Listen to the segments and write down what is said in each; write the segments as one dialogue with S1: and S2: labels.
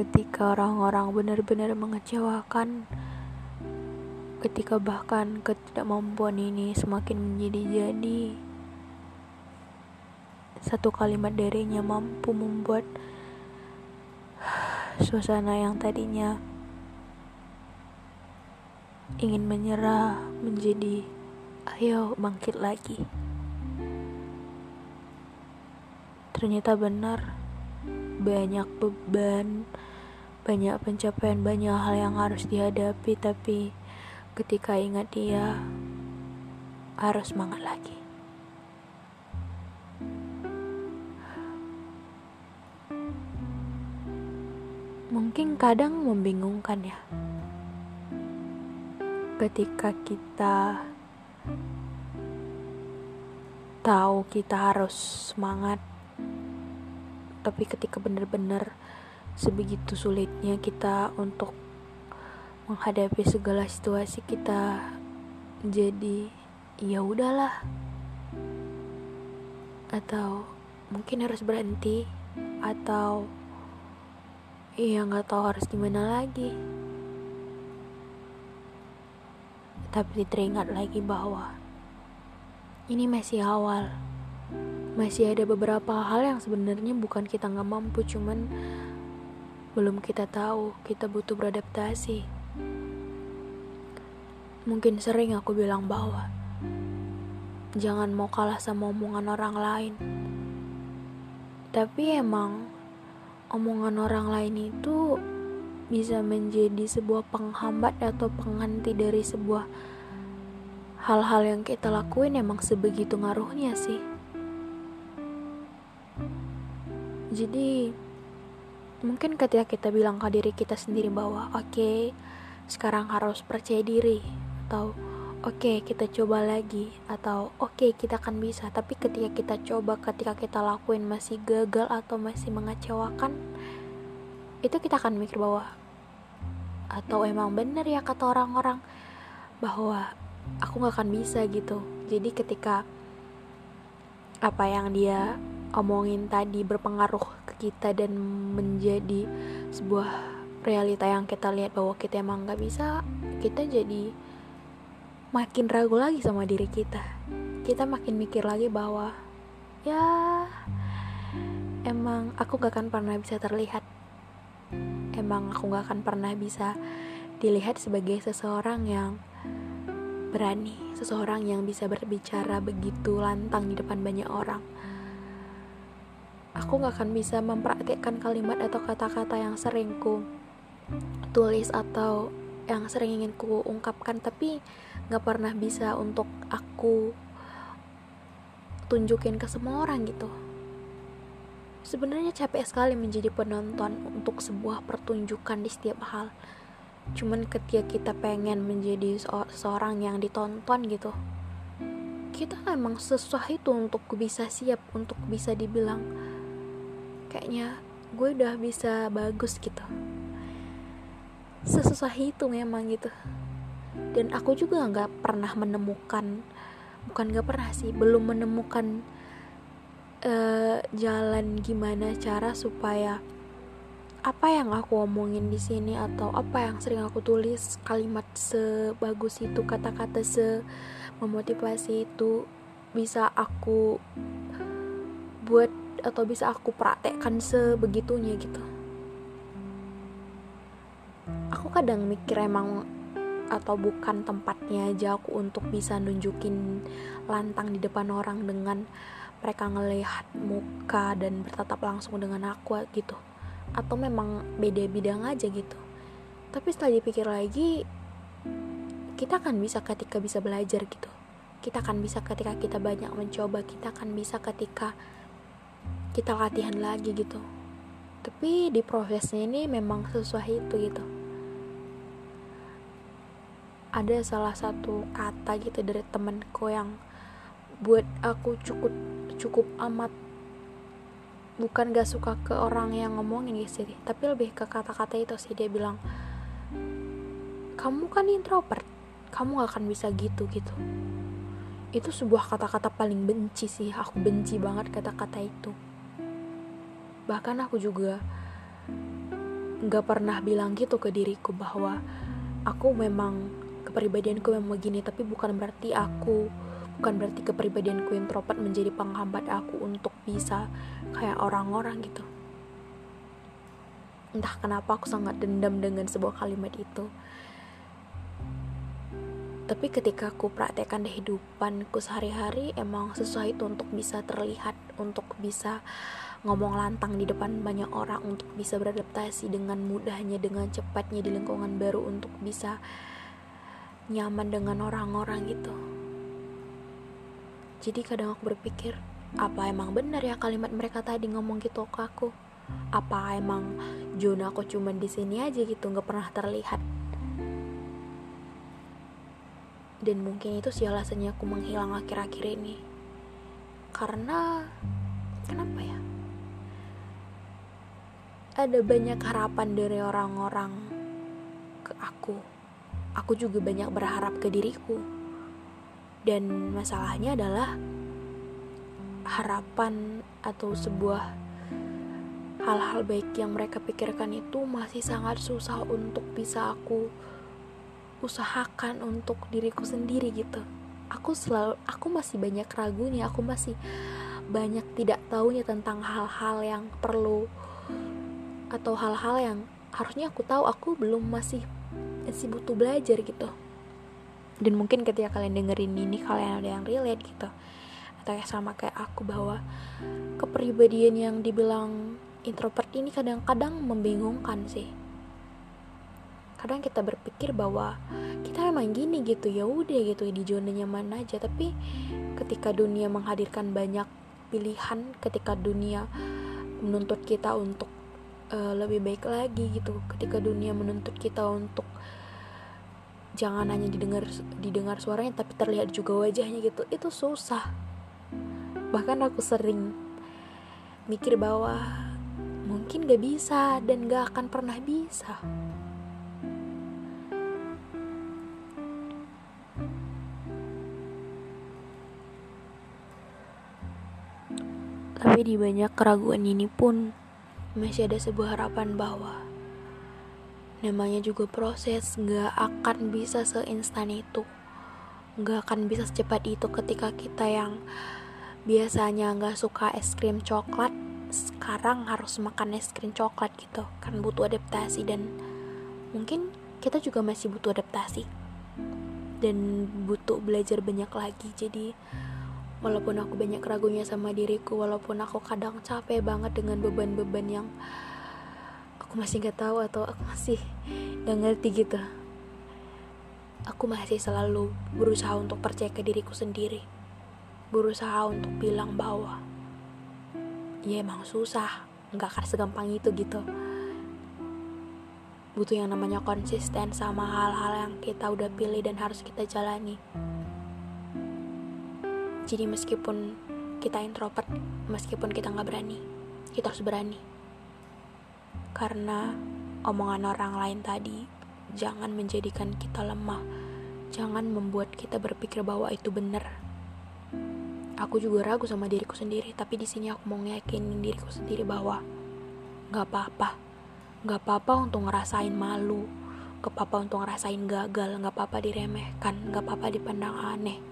S1: ketika orang-orang benar-benar mengecewakan, ketika bahkan ketidakmampuan ini semakin menjadi-jadi, satu kalimat darinya mampu membuat suasana yang tadinya ingin menyerah menjadi ayo bangkit lagi. Ternyata benar, banyak beban, banyak pencapaian, banyak hal yang harus dihadapi, tapi ketika ingat dia, harus semangat lagi. Mungkin kadang membingungkan ya, ketika kita tahu kita harus semangat tapi ketika benar-benar sebegitu sulitnya kita untuk menghadapi segala situasi kita jadi ya udahlah. Atau mungkin harus berhenti atau iya nggak tahu harus gimana lagi. Tapi teringat lagi bahwa ini masih awal. Masih ada beberapa hal yang sebenarnya bukan kita nggak mampu cuman belum kita tahu kita butuh beradaptasi mungkin sering aku bilang bahwa jangan mau kalah sama omongan orang lain tapi emang omongan orang lain itu bisa menjadi sebuah penghambat atau pengganti dari sebuah hal-hal yang kita lakuin emang sebegitu ngaruhnya sih. Jadi mungkin ketika kita bilang ke diri kita sendiri bahwa oke okay, sekarang harus percaya diri atau oke okay, kita coba lagi atau oke okay, kita akan bisa. Tapi ketika kita coba ketika kita lakuin masih gagal atau masih mengecewakan itu kita akan mikir bahwa atau emang bener ya kata orang-orang bahwa aku gak akan bisa gitu. Jadi ketika apa yang dia omongin tadi berpengaruh kita dan menjadi sebuah realita yang kita lihat bahwa kita emang gak bisa kita jadi makin ragu lagi sama diri kita kita makin mikir lagi bahwa ya emang aku gak akan pernah bisa terlihat emang aku gak akan pernah bisa dilihat sebagai seseorang yang berani, seseorang yang bisa berbicara begitu lantang di depan banyak orang. Aku gak akan bisa mempraktikkan kalimat atau kata-kata yang sering ku tulis atau yang sering ingin ku ungkapkan tapi gak pernah bisa untuk aku tunjukin ke semua orang gitu Sebenarnya capek sekali menjadi penonton untuk sebuah pertunjukan di setiap hal. Cuman ketika kita pengen menjadi seorang yang ditonton gitu, kita emang sesusah itu untuk bisa siap, untuk bisa dibilang kayaknya gue udah bisa bagus gitu. Sesusah itu memang gitu. Dan aku juga nggak pernah menemukan, bukan nggak pernah sih, belum menemukan uh, jalan gimana cara supaya apa yang aku omongin di sini atau apa yang sering aku tulis kalimat sebagus itu kata-kata se memotivasi itu bisa aku buat atau bisa aku praktekkan sebegitunya gitu. Aku kadang mikir emang atau bukan tempatnya aja aku untuk bisa nunjukin lantang di depan orang dengan mereka ngelihat muka dan bertatap langsung dengan aku gitu. Atau memang beda bidang aja gitu. Tapi setelah dipikir lagi kita akan bisa ketika bisa belajar gitu. Kita akan bisa ketika kita banyak mencoba kita akan bisa ketika kita latihan lagi gitu. Tapi di prosesnya ini memang sesuai itu gitu. Ada salah satu kata gitu dari temenku yang buat aku cukup cukup amat bukan gak suka ke orang yang ngomongin gitu sih. Tapi lebih ke kata-kata itu sih dia bilang kamu kan introvert kamu gak akan bisa gitu gitu. Itu sebuah kata-kata paling benci sih aku benci banget kata-kata itu bahkan aku juga gak pernah bilang gitu ke diriku bahwa aku memang kepribadianku memang begini tapi bukan berarti aku bukan berarti kepribadianku introvert menjadi penghambat aku untuk bisa kayak orang-orang gitu. Entah kenapa aku sangat dendam dengan sebuah kalimat itu. Tapi ketika aku praktekkan kehidupanku sehari-hari emang sesuai itu untuk bisa terlihat untuk bisa ngomong lantang di depan banyak orang untuk bisa beradaptasi dengan mudahnya dengan cepatnya di lingkungan baru untuk bisa nyaman dengan orang-orang gitu. Jadi kadang aku berpikir apa emang benar ya kalimat mereka tadi ngomong gitu ke aku? Apa emang zona aku cuman di sini aja gitu nggak pernah terlihat? Dan mungkin itu sih alasannya aku menghilang akhir-akhir ini. Karena kenapa ya ada banyak harapan dari orang-orang ke aku aku juga banyak berharap ke diriku. Dan masalahnya adalah harapan atau sebuah hal-hal baik yang mereka pikirkan itu masih sangat susah untuk bisa aku usahakan untuk diriku sendiri gitu. Aku selalu aku masih banyak ragunya, aku masih banyak tidak tahunya tentang hal-hal yang perlu atau hal-hal yang harusnya aku tahu aku belum masih masih butuh belajar gitu. Dan mungkin ketika kalian dengerin ini kalian ada yang relate gitu. Atau ya sama kayak aku bahwa kepribadian yang dibilang introvert ini kadang-kadang membingungkan sih. Kadang kita berpikir bahwa kita memang gini gitu ya udah gitu di zona nyaman aja. Tapi ketika dunia menghadirkan banyak pilihan ketika dunia menuntut kita untuk uh, lebih baik lagi gitu ketika dunia menuntut kita untuk jangan hanya didengar didengar suaranya tapi terlihat juga wajahnya gitu. Itu susah. Bahkan aku sering mikir bahwa mungkin gak bisa dan gak akan pernah bisa. Tapi di banyak keraguan ini pun masih ada sebuah harapan bahwa namanya juga proses nggak akan bisa seinstan itu. Nggak akan bisa secepat itu ketika kita yang biasanya nggak suka es krim coklat sekarang harus makan es krim coklat gitu. Kan butuh adaptasi dan mungkin kita juga masih butuh adaptasi. Dan butuh belajar banyak lagi. Jadi walaupun aku banyak ragunya sama diriku walaupun aku kadang capek banget dengan beban-beban yang aku masih nggak tahu atau aku masih nggak ngerti gitu. Aku masih selalu berusaha untuk percaya ke diriku sendiri. Berusaha untuk bilang bahwa ya emang susah. Nggak akan segampang itu gitu. Butuh yang namanya konsisten sama hal-hal yang kita udah pilih dan harus kita jalani jadi meskipun kita introvert meskipun kita nggak berani kita harus berani karena omongan orang lain tadi jangan menjadikan kita lemah. Jangan membuat kita berpikir bahwa itu benar. Aku juga ragu sama diriku sendiri, tapi di sini aku mau ngeyakinin diriku sendiri bahwa nggak apa-apa, nggak apa-apa untuk ngerasain malu, nggak apa-apa untuk ngerasain gagal, nggak apa-apa diremehkan, nggak apa-apa dipandang aneh.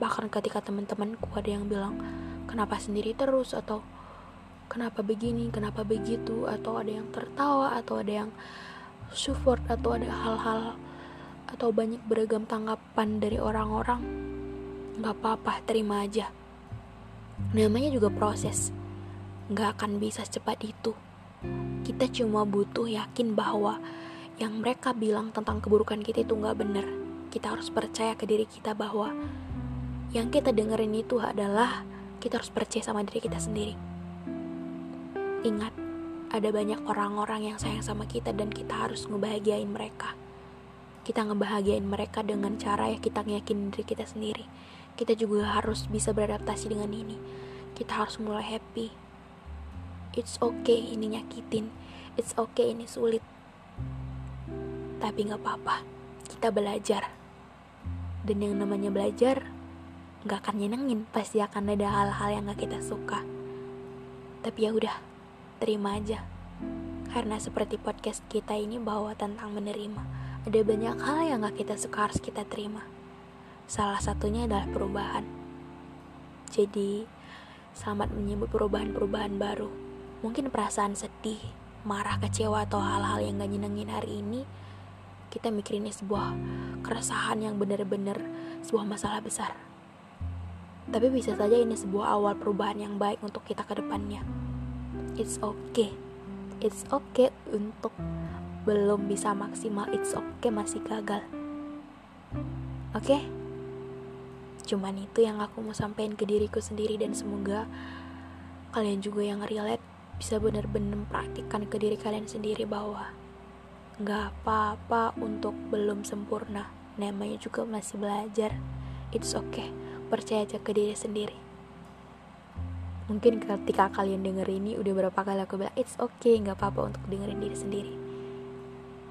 S1: Bahkan ketika teman-temanku ada yang bilang, kenapa sendiri terus? atau kenapa begini? Kenapa begitu? Atau ada yang tertawa atau ada yang support atau ada hal-hal atau banyak beragam tanggapan dari orang-orang nggak apa-apa terima aja. Namanya juga proses. Nggak akan bisa secepat itu. Kita cuma butuh yakin bahwa yang mereka bilang tentang keburukan kita itu nggak bener kita harus percaya ke diri kita bahwa yang kita dengerin itu adalah kita harus percaya sama diri kita sendiri. Ingat ada banyak orang-orang yang sayang sama kita dan kita harus ngebahagiain mereka. Kita ngebahagiain mereka dengan cara ya kita ngeyakinin diri kita sendiri. Kita juga harus bisa beradaptasi dengan ini. Kita harus mulai happy. It's okay ini nyakitin. It's okay ini sulit. Tapi nggak apa-apa. Kita belajar. Dan yang namanya belajar nggak akan nyenengin pasti akan ada hal-hal yang nggak kita suka tapi ya udah terima aja karena seperti podcast kita ini bahwa tentang menerima ada banyak hal yang gak kita suka harus kita terima. Salah satunya adalah perubahan. Jadi, selamat menyebut perubahan-perubahan baru. Mungkin perasaan sedih, marah, kecewa, atau hal-hal yang gak nyenengin hari ini, kita mikirin ini sebuah keresahan yang benar-benar sebuah masalah besar. Tapi bisa saja ini sebuah awal perubahan yang baik untuk kita ke depannya. It's okay. It's okay untuk belum bisa maksimal it's okay masih gagal oke okay? cuman itu yang aku mau sampaikan ke diriku sendiri dan semoga kalian juga yang relate bisa benar-benar praktikkan ke diri kalian sendiri bahwa nggak apa-apa untuk belum sempurna namanya juga masih belajar it's okay percaya aja ke diri sendiri mungkin ketika kalian denger ini udah berapa kali aku bilang it's okay nggak apa-apa untuk dengerin diri sendiri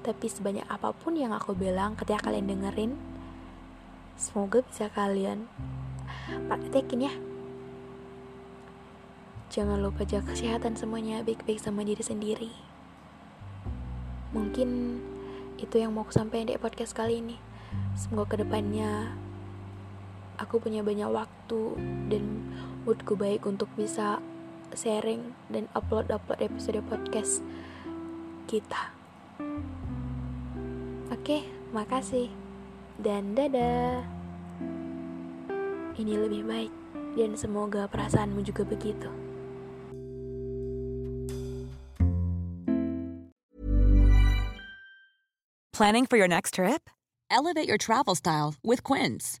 S1: tapi sebanyak apa pun yang aku bilang ketika kalian dengerin, semoga bisa kalian praktekin ya. Jangan lupa jaga kesehatan semuanya baik-baik sama diri sendiri. Mungkin itu yang mau aku sampaikan di podcast kali ini. Semoga ke depannya aku punya banyak waktu dan moodku baik untuk bisa sharing dan upload-upload episode podcast kita. Oke, makasih. Dan dadah. Ini lebih baik dan semoga perasaanmu juga begitu.
S2: Planning for your next trip? Elevate your travel style with Quince.